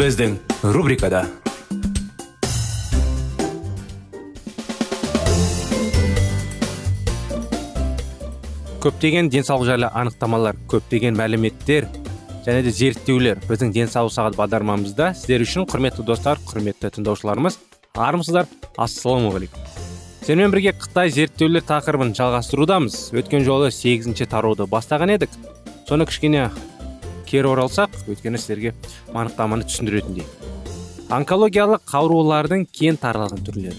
Біздің рубрикада көптеген денсаулық жайлы анықтамалар көптеген мәліметтер және де зерттеулер біздің денсаулық сағат бағдарламамызда сіздер үшін құрметті достар құрметті тыңдаушыларымыз армысыздар. Ассалаумағалейкум. Сіздермен бірге қытай зерттеулер тақырыбын жалғастырудамыз. Өткен жолы сегізінші тарауды бастаған едік. Соны кішкене кері оралсақ өйткені сіздерге анықтаманы түсіндіретіндей. Онкологиялық аурулардың кең таралған түрлері.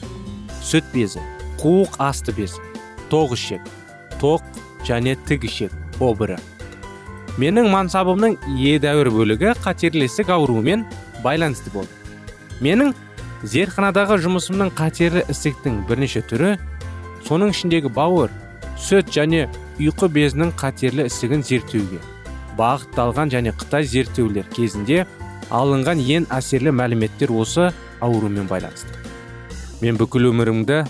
Сүт безі қуық асты безі тоқ ішек тоқ және тік ішек обыры. Менің мансабымның едәуір бөлігі қатерлі ісік ауруымен байланысты болды. Менің зертханадағы жұмысымның қатерлі ісіктің бірнеше түрі соның ішіндегі бауыр сүт және ұйқы безінің қатерлі ісігін зерттеуге бағытталған және қытай зерттеулер кезінде алынған ең әсерлі мәліметтер осы аурумен байланысты. Мен бүкіл өмірімді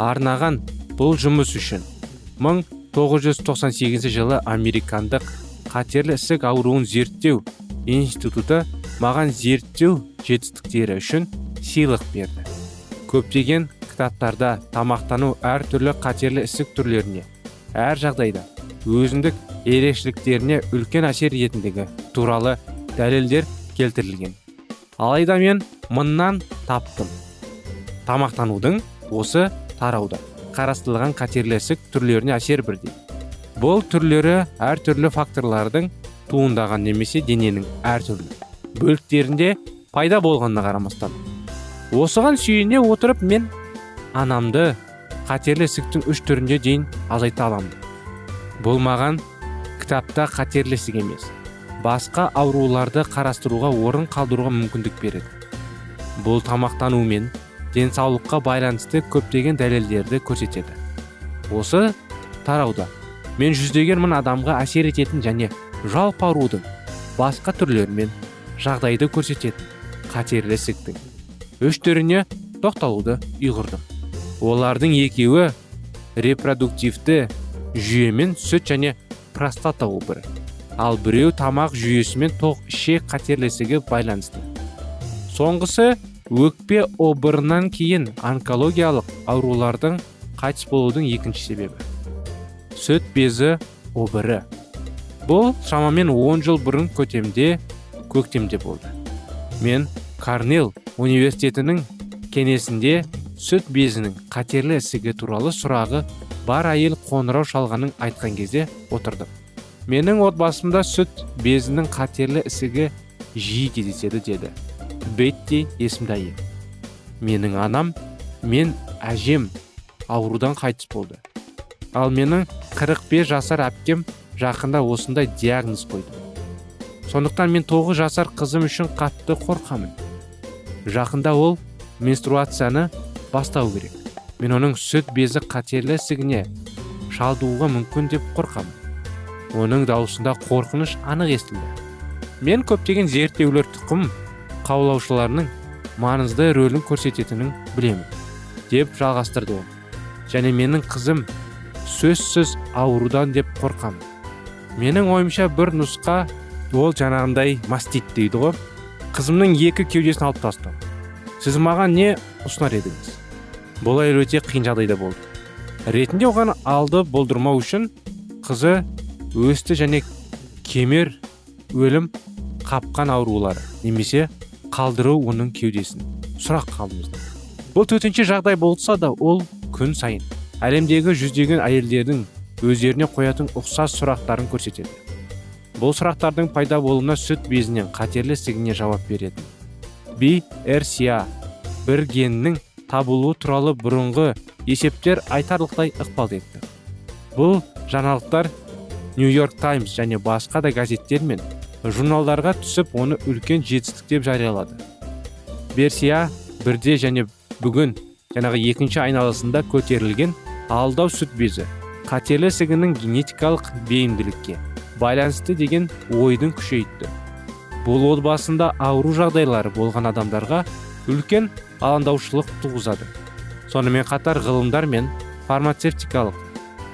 арнаған бұл жұмыс үшін 1998 жылы американдық қатерлі ісік ауруын зерттеу институты маған зерттеу жетістіктері үшін сыйлық берді. Көптеген кітаптарда тамақтану әртүрлі қатерлі ісік түрлеріне әр жағдайда өзіндік ерекшеліктеріне үлкен әсер ететіндігі туралы дәлелдер келтірілген. Алайда мен мыңнан таптым. Тамақтанудың осы тарауда қарастырылған қатерлі ісік түрлеріне әсер бірдей. Бұл түрлері әртүрлі факторлардың туындаған немесе дененің әртүрлі бөліктерінде пайда болғанына қарамастан. Осыған сүйене отырып мен анамды қатерлі ісіктің үш түрінде дейін азайта аламын. Бұл маған кітапта қатерлі ісік емес. Басқа ауруларды қарастыруға орын қалдыруға мүмкіндік береді. Бұл тамақтану мен денсаулыққа байланысты көптеген дәлелдерді көрсетеді. Осы тарауда мен жүздеген мың адамға әсер ететін және жалпы аурудың басқа түрлерімен жағдайды көрсететін қатерлі ісіктің үш түріне тоқталуды ұйғырдым. Олардың екеуі репродуктивті жүйемен сүт және простата обыры ал біреу тамақ жүйесімен тоқ ішек қатерлі ісігі байланысты. Соңғысы өкпе обырынан кейін онкологиялық аурулардың қайтыс болудың екінші себебі. Сүт безі обыры. Бұл шамамен 10 жыл бұрын көтемде көктемде болды. Мен карнел университетінің кеңесінде сүт безінің қатерлі ісігі туралы сұрағы бар әйел қоңырау шалғанын айтқан кезде отырдым менің отбасымда сүт безінің қатерлі ісігі жиі кездеседі деді. Бетти есімді әйел менің анам мен әжем аурудан қайтыс болды. Ал менің 45 жасар әпкем жақында осындай диагноз қойды. Сондықтан мен 9 жасар қызым үшін қатты қорқамын. Жақында ол менструацияны бастау керек мен оның сүт безі қатерлі ісігіне шалдығуға мүмкін деп қорқамын оның даусында қорқыныш анық естілді. Мен көптеген зерттеулер тұқым қаулаушыларының маңызды рөлін көрсететінін білемін деп жалғастырды ол. Және менің қызым сөзсіз аурудан деп қорқамын менің ойымша бір нұсқа ол жаңағындай мастит дейді ғой. Қызымның екі кеудесін алып тастау. Сіз маған не ұсынар едіңіз? Бұл әйел өте қиын жағдайда болды. Ретінде оған алды болдырмау үшін қызы өсті және кемер өлім қапқан аурулары немесе қалдыру оның кеудесін. Сұрақ қалдыңыздар бұл төтенше жағдай болса да ол күн сайын әлемдегі жүздеген әйелдердің өздеріне қоятын ұқсас сұрақтарын көрсетеді. Бұл сұрақтардың пайда болуына сүт безінен қатерлі ісігіне жауап береді би рса бір геннің табылуы туралы бұрынғы есептер айтарлықтай ықпал етті. Бұл жаңалықтар нью йорк таймс және басқа да газеттер мен журналдарға түсіп оны үлкен жетістік деп жариялады. Берсия бірде және бүгін жаңағы екінші айналасында көтерілген алдау сүт безі қатерлі ісігінің генетикалық бейімділікке байланысты деген ойдың күшейтті бұл отбасында ауру жағдайлары болған адамдарға үлкен алаңдаушылық туғызады. Сонымен қатар ғылымдар мен фармацевтикалық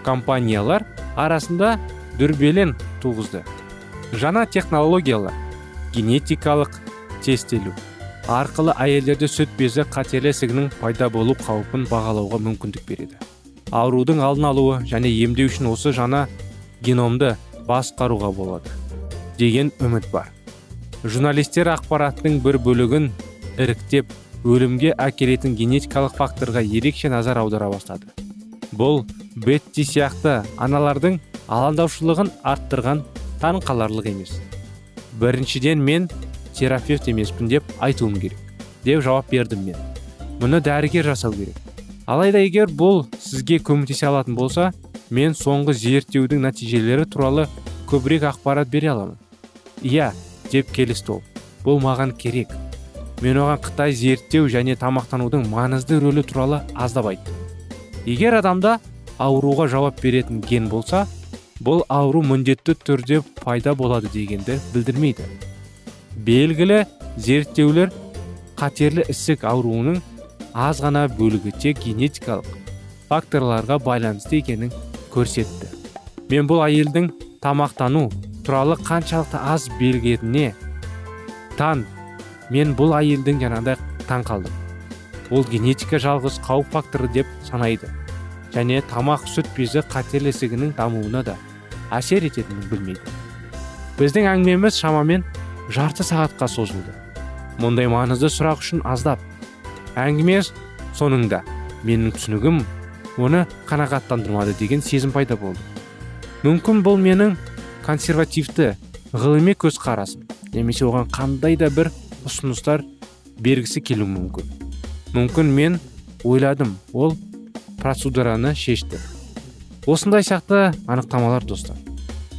компаниялар арасында дүрбелең туғызды. Жаңа технологиялар генетикалық тестелу арқылы әйелдерде сүт безі қатерлі ісігінің пайда болу қаупін бағалауға мүмкіндік береді. Аурудың алдын алуы және емдеу үшін осы жаңа геномды басқаруға болады деген үміт бар. Журналистер ақпараттың бір бөлігін іріктеп өлімге әкелетін генетикалық факторға ерекше назар аудара бастады. Бұл бетти сияқты аналардың алаңдаушылығын арттырған таң қаларлық емес. Біріншіден мен терапевт емеспін деп айтуым керек деп жауап бердім мен. Мұны дәрігер жасау керек. Алайда егер бұл сізге көмектесе алатын болса мен соңғы зерттеудің нәтижелері туралы көбірек ақпарат бере аламын. Иә деп келісті ол. Бұл маған керек. Мен оған қытай зерттеу және тамақтанудың маңызды рөлі туралы аздап айттым. Егер адамда ауруға жауап беретін ген болса бұл ауру міндетті түрде пайда болады дегенді білдірмейді. Белгілі зерттеулер қатерлі ісік ауруының аз ғана бөлігі тек генетикалық факторларға байланысты екенін көрсетті. Мен бұл әйелдің тамақтану туралы қаншалықты аз белгетіне таң мен бұл әйелдің жаңағыдай таң қалдым. Ол генетика жалғыз қауіп факторы деп санайды. Және тамақ сүт безі қатерлі ісігінің дамуына да әсер ететінін білмейді. Біздің әңгімеміз шамамен жарты сағатқа созылды. Мұндай маңызды сұрақ үшін аздап. Әңгіме соңында менің түсінігім оны қанағаттандырмады деген сезім пайда болды. Мүмкін бұл менің консервативті ғылыми көзқарасым. Немесе оған қандай да бір ұсыныстар бергісі келуі мүмкін. Мүмкін мен ойладым ол процедураны шешті. Осындай сияқты анықтамалар достар.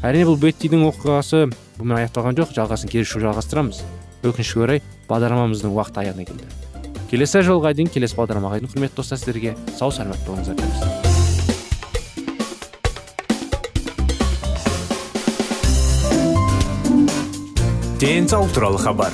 Әрине бұл беттидің оқиғасы бұмен аяқталған жоқ жалғасын келесі жалғастырамыз. Өкінішке орай бағдарламамыздың уақыты аяғына келді. Келесі жолға дейін келесі бағдарламаға дейін құрметті достар сіздерге сау саламат болыңыздар дейміз денсаулық туралы хабар.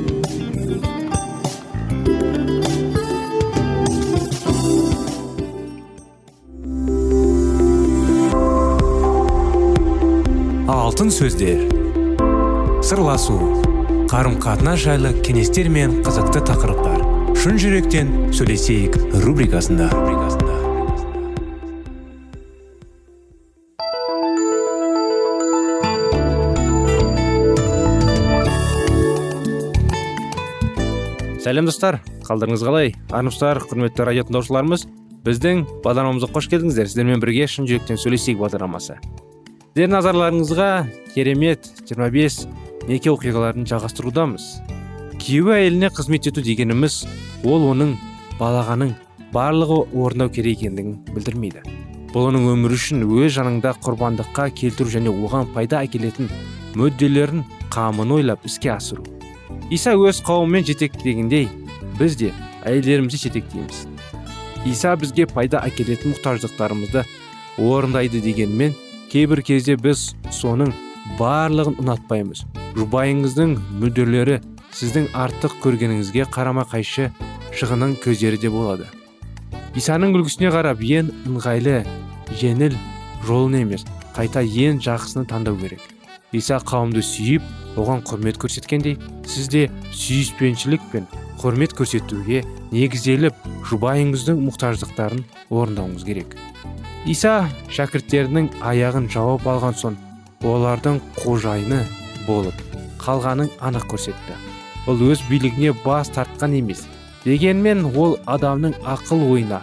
Алтын сөздер. Сырласу қарым қатынас жайлы кеңестер мен қызықты тақырыптар. Шын жүректен сөйлесейік рубрикасында. Сәлем достар. Қалдарыңыз қалай? Армысыздар құрметті радио тыңдаушыларымыз біздің бағдарламамызға қош келдіңіздер. Сіздермен бірге шын жүректен сөйлесейік бағдарламасы. Сіздердің назарларыңызға керемет 25 неке оқиғаларын жалғастырудамыз. Күйеуі әйеліне қызмет ету дегеніміз ол оның балағаның барлығы орындау керек екендігін білдірмейді. Бұл оның өмірі үшін өз жаныңда құрбандыққа келтіру және оған пайда әкелетін мүдделерін қамын ойлап іске асыру. Иса өз қауымымен жетектегендей біз де әйелдерімізді жетектейміз. Иса бізге пайда әкелетін мұқтаждықтарымызды орындайды дегенмен кейбір кезде біз соның барлығын ұнатпаймыз. Жұбайыңыздың мүдделері сіздің артық көргеніңізге қарама қайшы шығынын көздері де болады. Исаның үлгісіне қарап ең ыңғайлы жеңіл жолын емес қайта ең жақсыны таңдау керек. Иса қауымды сүйіп оған құрмет көрсеткендей сіз де сүйіспеншілік пен құрмет көрсетуге негізделіп жұбайыңыздың мұқтаждықтарын орындауыңыз керек. Иса шәкірттерінің аяғын жауап алған соң олардың қожайыны болып қалғанын анық көрсетті. Ол өз билігіне бас тартқан емес дегенмен ол адамның ақыл ойына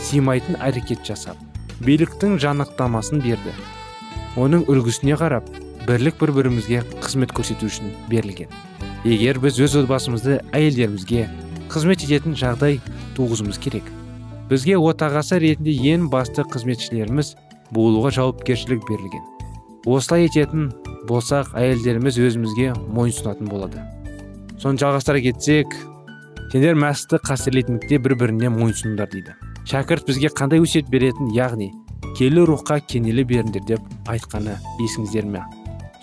сыймайтын әрекет жасап биліктің жанықтамасын берді. Оның үлгісіне қарап бірлік бір бірімізге қызмет көрсету үшін берілген. Егер біз өз отбасымызды әйелдерімізге қызмет ететін жағдай туғызуымыз керек. Бізге отағасы ретінде ең басты қызметшілеріміз болуға жауапкершілік берілген. Осылай ететін болсақ әйелдеріміз өзімізге мойынсұнатын болады. Соны жалғастыра кетсек сендер мәсіхті қастерлейтіндікте бір біріне мойынсұныңдар дейді. Шәкірт бізге қандай өсиет беретін яғни келі рухқа кенеле беріңдер деп айтқаны есіңіздер ме?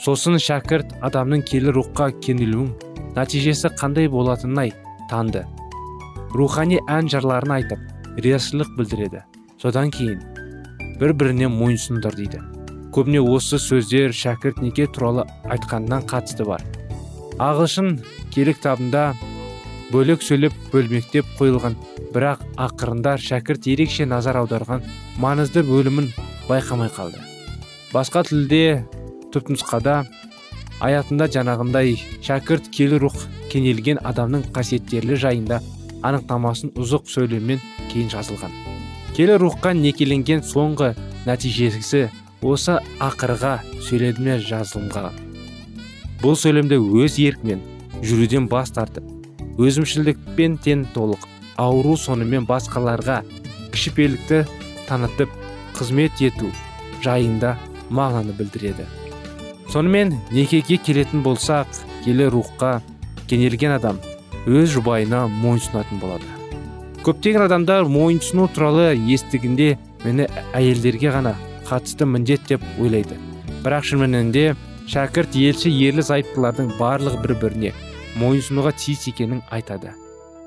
Сосын шәкірт адамның келі рухқа кенелуің нәтижесі қандай болатынын танды. Рухани ән жырларын айтып риясыздық білдіреді. Содан кейін бір біріне мойынсұндар дейді. Көбіне осы сөздер шәкірт неке туралы айтқаннан қатысты бар. Ағылшын келі кітабында бөлек сөйлеп бөлмектеп қойылған бірақ ақырында шәкірт ерекше назар аударған маңызды бөлімін байқамай қалды. Басқа тілде түпнұсқада аятында жанағындай шәкірт келі рух кенелген адамның қасиеттерлі жайында анықтамасын ұзық сөйлеммен кейін жазылған. Келі рухқа некеленген соңғы нәтижесі осы ақырға сөйлемде жазылған. Бұл сөйлемде өз еркімен жүруден бас тартып өзімшілдікпен тен толық ауру сонымен басқаларға кішіпейілдікті танытып қызмет ету жайында мағынаны білдіреді. Сонымен некеге келетін болсақ келі рухқа кенелген адам өз жұбайына мойынсұнатын болады. Көптеген адамдар мойынсұну туралы естігенде мені әйелдерге ғана қатысты міндет деп ойлайды. Бірақ шын мәнінде шәкірт елші ерлі зайыптылардың барлығы бір біріне мойынсұнуға тиіс екенін айтады.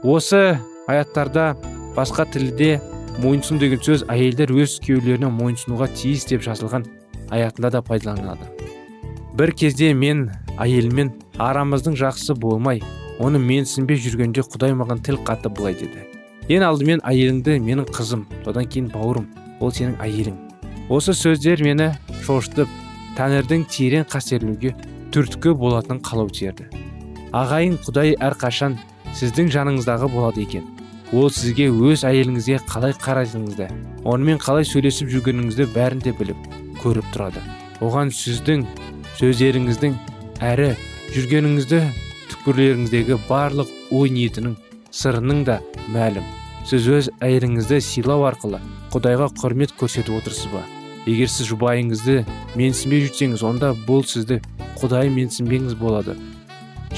Осы аяттарда басқа тілде мойынсұн деген сөз әйелдер өз күйеулеріне мойынсұнуға тиіс деп жазылған аятында да пайдаланылады. Бір кезде мен әйелмен арамыздың жақсы болмай оны менсінбей жүргенде құдай маған тіл қатты былай деді. Ең алдымен әйеліңді менің қызым содан кейін бауырым ол сенің әйелің осы сөздер мені шошытып тәңірдің терең қастерлеуге түрткі болатын қалау терді. Ағайын құдай әрқашан сіздің жаныңыздағы болады екен. Ол сізге өз әйеліңізге қалай қарайтыныңызды онымен қалай сөйлесіп жүргеніңізді бәрін де біліп көріп тұрады. Оған сіздің сөздеріңіздің әрі жүргеніңізді түкпірлеріңіздегі барлық ой ниетінің сырының да мәлім. Сіз өз әйеліңізді сыйлау арқылы құдайға құрмет көрсетіп отырсыз ба? Егер сіз жұбайыңызды менсінбей жүрсеңіз онда бұл сізді құдай менсінбеңіз болады.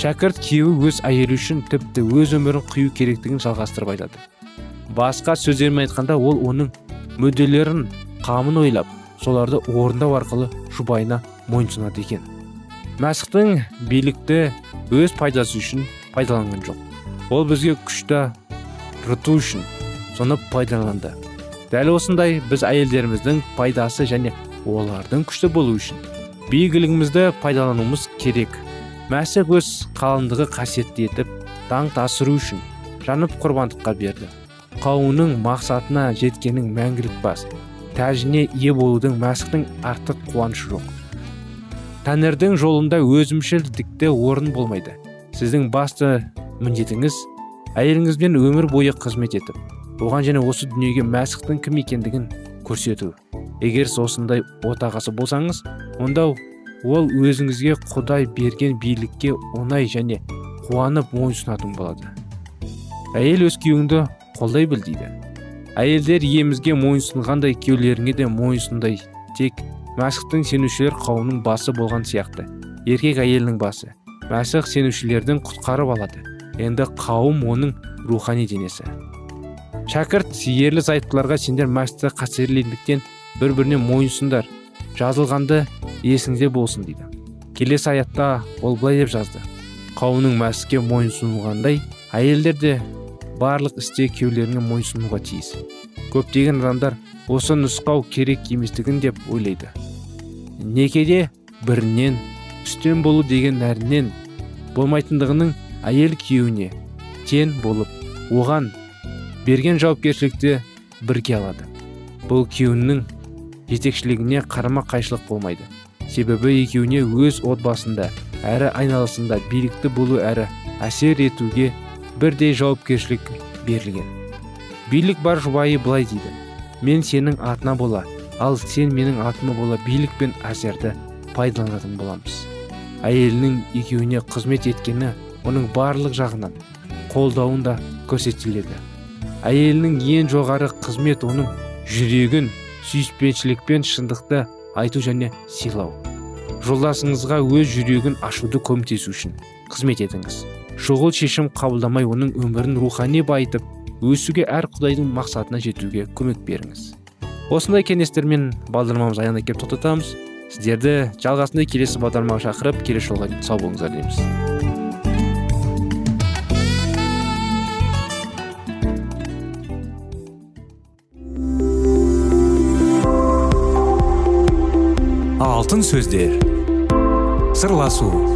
Шәкірт күйеуі өз әйелі үшін тіпті өз өмірін қию керектігін жалғастырып айтады. Басқа сөздермен айтқанда ол оның мүдделерін қамын ойлап соларды орындау арқылы жұбайына мойынсұнады екен. Мәсіхтің билікті өз пайдасы үшін пайдаланған жоқ. Ол бізге күшті рыту үшін соны пайдаланды. Дәл осындай біз әйелдеріміздің пайдасы және олардың күшті болу үшін биігілігімізді пайдалануымыз керек. Мәсіх өз қалыңдығы қасиетті етіп даңқ асыру үшін жанып құрбандыққа берді. Қауының мақсатына жеткенің мәңгілік бас тәжіне ие болудың мәсіхтің артық қуанышы жоқ. Тәңірдің жолында өзімшілдікте орын болмайды. Сіздің басты міндетіңіз әйеліңізбен өмір бойы қызмет етіп оған және осы дүниеге мәсіхтің кім екендігін көрсету. Егер осындай отағасы болсаңыз онда ол өзіңізге құдай берген билікке оңай және қуанып мойынсұнатын болады. Әйел өз күйеуіңді қолдай біл дейді. Әйелдер иемізге мойынсұнғандай күйеулеріңе де мойынсұндай тек мәсіхтің сенушілер қауымының басы болған сияқты. Еркек әйелінің басы. Мәсіх сенушілердің құтқарып алады. Енді қауым оның рухани денесі. Шәкірт ерлі зайыптыларға сендер мәсіхті қастерлегендіктен бір біріне мойынсыңдар. Жазылғанды есіңде болсын дейді. Келесі аятта ол былай деп жазды. Қауымның мәсіхке мойынсұнғандай әйелдер де барлық істе күйеулеріне мойынсұнуға тиіс. Көптеген адамдар осы нұсқау керек еместігін деп ойлайды. Некеде бірінен үстем болу деген нәрінен болмайтындығының әйел күйеуіне тең болып оған берген жауапкершілікті бірге алады. Бұл күйеуінің жетекшілігіне қарама қайшылық болмайды. Себебі екеуіне өз отбасында әрі айналасында билікті болу әрі әсер етуге бірдей жауапкершілік берілген. Билік бар жұбайы былай дейді. Мен сенің атына бола ал сен менің атыма бола билік пен әсерді пайдаланатын боламыз әйелінің екеуіне қызмет еткені оның барлық жағынан қолдауын да көрсетіледі. Әйелінің ең жоғары қызмет оның жүрегін сүйіспеншілікпен шындықты айту және сыйлау. Жолдасыңызға өз жүрегін ашуды көмектесу үшін қызмет етіңіз. Шұғыл шешім қабылдамай оның өмірін рухани байытып өсуге әр құдайдың мақсатына жетуге көмек беріңіз. Осындай кеңестермен бағдарламамыз аяғына келіп тоқтатамыз. Сіздерді жалғасында келесі бағдарламаға шақырып келесі жолға сау болыңыздар дейміз. Алтын сөздер. Сырласу.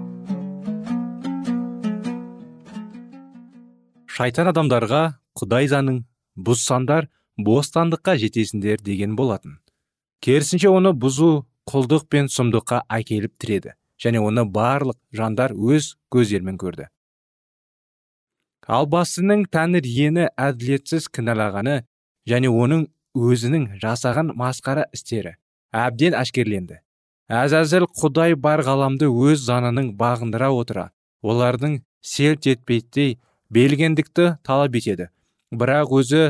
Шайтан адамдарға құдай заңын бұзсаңдар бостандыққа жетесіңдер деген болатын. Керісінше оны бұзу құлдық пен сұмдыққа әкеліп тіреді және оны барлық жандар өз көздерімен көрді. Ал басының тәңір ені әділетсіз кінәлағаны және оның өзінің жасаған масқара істері әбден әшкерленді. Әзәзіл құдай бар ғаламды өз заңының бағындыра отыра олардың селт етпейтей белгендікті талап етеді. Бірақ өзі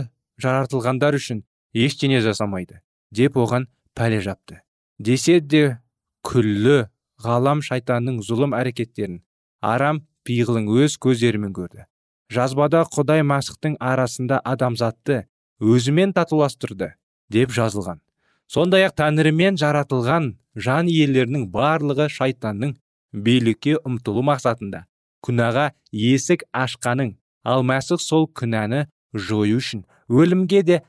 жаратылғандар үшін ештеңе жасамайды деп оған пәле жапты. Десе де күллі ғалам шайтанның зұлым әрекеттерін арам пиғылын өз көздерімен көрді. Жазбада құдай масықтың арасында адамзатты өзімен татуластырды деп жазылған. Сондай ақ тәңірімен жаратылған жан иелерінің барлығы шайтанның билікке ұмтылу мақсатында. Күнәға есік ашқаның. Ал мәсіх сол күнәні жою үшін өлімге де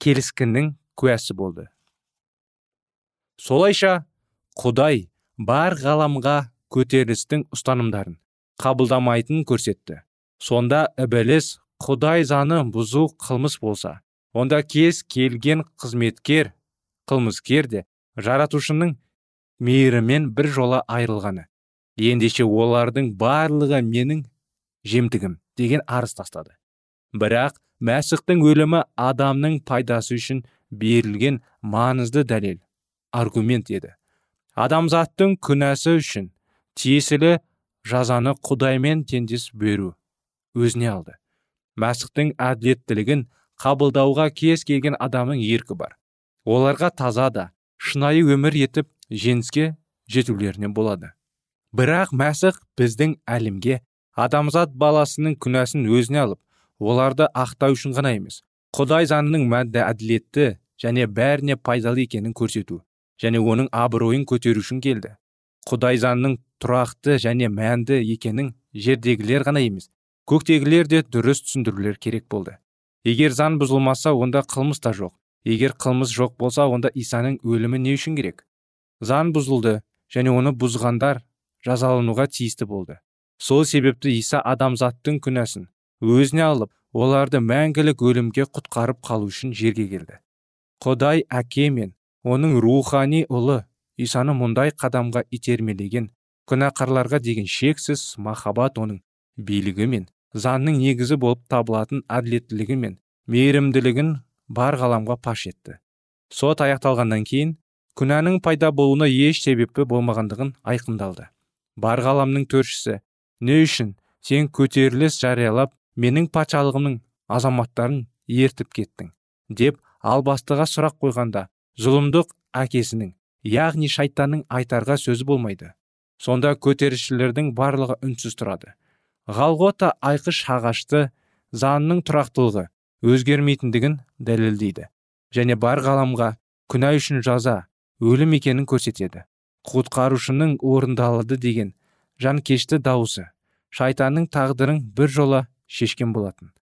келіскіннің куәсі болды. Солайша құдай бар ғаламға көтерілістің ұстанымдарын қабылдамайтынын көрсетті. Сонда ібіліс құдай заңы бұзу қылмыс болса онда кез келген қызметкер қылмыскер де жаратушының мейірімен бір жола айырылғаны ендеше олардың барлығы менің жемтігім деген арыз тастады. Бірақ мәсіхтің өлімі адамның пайдасы үшін берілген маңызды дәлел аргумент еді. Адамзаттың күнәсі үшін тиесілі жазаны құдаймен теңдес беру өзіне алды. Мәсіхтің әділеттілігін қабылдауға кез келген адамның еркі бар. Оларға таза да шынайы өмір етіп жеңіске жетулеріне болады. Бірақ мәсіх біздің әлемге адамзат баласының күнәсін өзіне алып оларды ақтау үшін ғана емес құдай заңының мәнді әділетті және бәріне пайдалы екенін көрсету және оның абыройын көтеру үшін келді. Құдай заңның тұрақты және мәнді екенін жердегілер ғана емес көктегілер де дұрыс түсіндірулер керек болды. Егер заң бұзылмаса онда қылмыс та жоқ. Егер қылмыс жоқ болса онда исаның өлімі не үшін керек? Заң бұзылды және оны бұзғандар жазалануға тиісті болды. Сол себепті иса адамзаттың күнәсін өзіне алып оларды мәңгілік өлімге құтқарып қалу үшін жерге келді. Құдай әке мен оның рухани ұлы исаны мұндай қадамға итермелеген күнәқарларға деген шексіз махаббат оның билігі мен заңның негізі болып табылатын әділеттілігі мен мейірімділігін бар ғаламға паш етті. Сот аяқталғаннан кейін күнәнің пайда болуына еш себепі болмағандығын айқындалды. Бар ғаламның төршісі. Не үшін? Сен көтеріліс жариялап менің патшалығымның азаматтарын ертіп кеттің деп албастыға сұрақ қойғанда зұлымдық әкесінің яғни шайтанның айтарға сөзі болмайды. Сонда көтерілісшілердің барлығы үнсіз тұрады. Ғалғота айқыш ағашты заңның тұрақтылығы өзгермейтіндігін дәлелдейді. Және бар ғаламға күнә үшін жаза өлім екенін көрсетеді. Құтқарушының орындалады деген жанкешті дауысы. Шайтанның тағдырын бір жола шешкен болатын.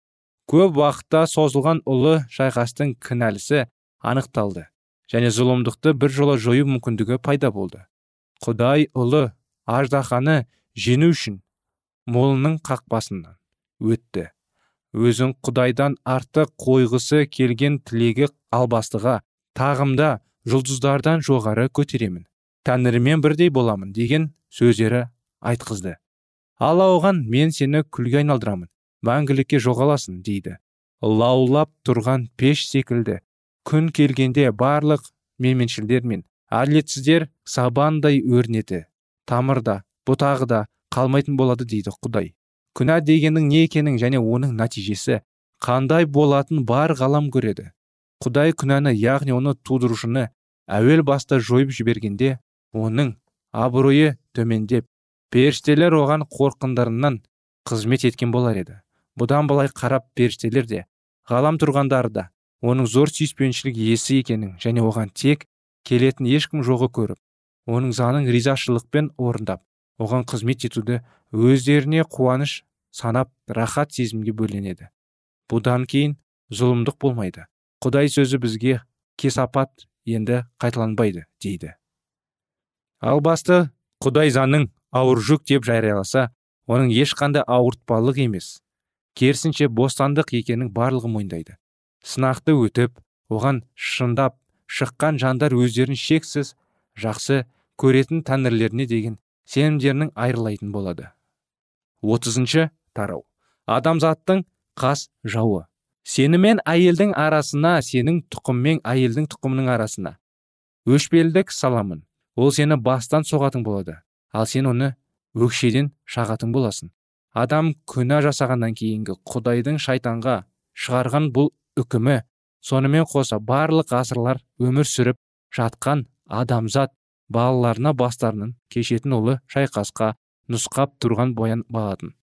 Көп уақытта созылған ұлы шайқастың кінәлісі анықталды және зұлымдықты жола жою мүмкіндігі пайда болды. Құдай ұлы аждаханы жеңу үшін молының қақпасынан өтті. Өзін құдайдан артық қойғысы келген тілегі албастыға тағымда жұлдыздардан жоғары көтеремін. Тәңірімен бірдей боламын деген сөздері айтқызды. Алла оған мен сені күлге айналдырамын мәңгілікке жоғаласың дейді. Лаулап тұрған пеш секілді күн келгенде барлық менменшілдер мен әділетсіздер сабандай өрнеті тамырда бұтағы да қалмайтын болады дейді құдай. Күнә дегеннің не екенін және оның нәтижесі қандай болатын бар ғалам көреді. Құдай күнәні яғни оны тудырушыны әуел баста жойып жібергенде оның абыройы төмендеп періштелер оған қорқындарынан қызмет еткен болар еді. Бұдан былай қарап періштелер де ғалам тұрғандары да оның зор сүйіспеншілік иесі екенін және оған тек келетін ешкім жоғы көріп оның заңын ризашылықпен орындап оған қызмет етуді өздеріне қуаныш санап рахат сезімге бөленеді. Бұдан кейін зұлымдық болмайды. Құдай сөзі бізге кесапат енді қайталанбайды дейді. Ал басты құдай заңның ауыр жүк деп жарияласа оның ешқандай ауыртпалық емес керісінше бостандық екенін барлығы мойындайды. Сынақты өтіп оған шындап шыққан жандар өздерін шексіз жақсы көретін тәңірлеріне деген сенімдерінің айырылайтын болады. Отызыншы тарау. Адамзаттың қас жауы. Сені мен әйелдің арасына сенің тұқыммен әйелдің тұқымының арасына. Өшпелдік саламын. Ол сені бастан соғатын болады. Ал сен оны өкшеден шағатын боласың. Адам күнә жасағаннан кейінгі құдайдың шайтанға шығарған бұл үкімі сонымен қоса барлық ғасырлар өмір сүріп жатқан адамзат балаларына бастарының кешетін ұлы шайқасқа нұсқап тұрған боян болатын.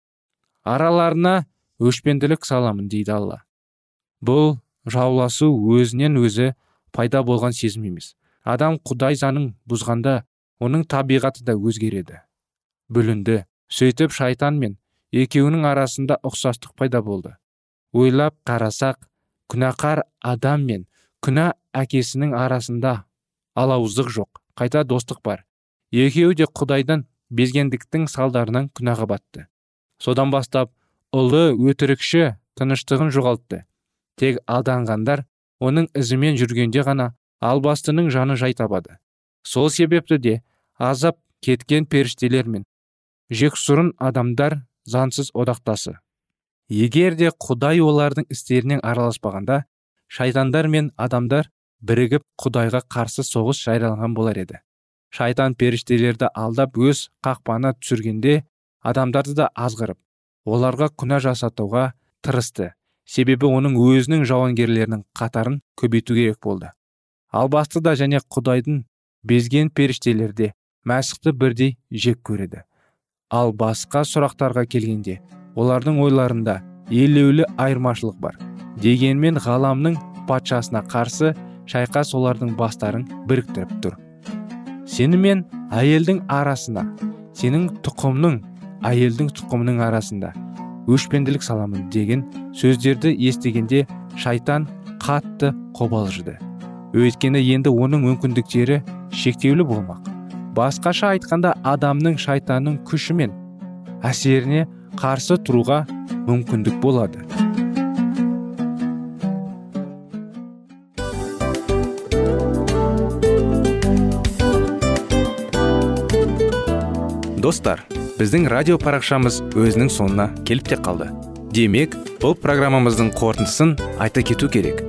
Араларына өшпенділік саламын дейді алла. Бұл жауласу өзінен өзі пайда болған сезім емес. Адам құдай заңын бұзғанда оның табиғаты да өзгереді. Бүлінді сөйтіп шайтан мен екеуінің арасында ұқсастық пайда болды. Ойлап қарасақ күнәқар адам мен күнә әкесінің арасында алауыздық жоқ қайта достық бар. Екеуі де құдайдан безгендіктің салдарынан күнәға батты. Содан бастап ұлы өтірікші тыныштығын жоғалтты. Тек алданғандар оның ізімен жүргенде ғана албастының жаны жай табады. Сол себепті де азап кеткен періштелер мен жексұрын адамдар заңсыз одақтасы. Егер де құдай олардың істерінен араласпағанда шайтандар мен адамдар бірігіп құдайға қарсы соғыс жариялаған болар еді. Шайтан періштелерді алдап өз қақпана түсіргенде адамдарды да азғырып оларға күнә жасатуға тырысты. Себебі оның өзінің жауынгерлерінің қатарын көбейту керек болды. Ал да және құдайдың безген періштелерде мәсіхті бірдей жек көреді. Ал басқа сұрақтарға келгенде олардың ойларында елеулі айырмашылық бар. Дегенмен ғаламның патшасына қарсы шайқас олардың бастарын біріктіріп тұр. Сені мен әйелдің арасына сенің тұқымның әйелдің тұқымының арасында өшпенділік саламын деген сөздерді естігенде шайтан қатты қобалжыды. Өйткені енді оның мүмкіндіктері шектеулі болмақ. Басқаша айтқанда адамның шайтанның күші мен әсеріне қарсы тұруға мүмкіндік болады. Достар біздің радио парақшамыз өзінің соңына келіп те қалды. Демек бұл программамыздың қорытындысын айта кету керек.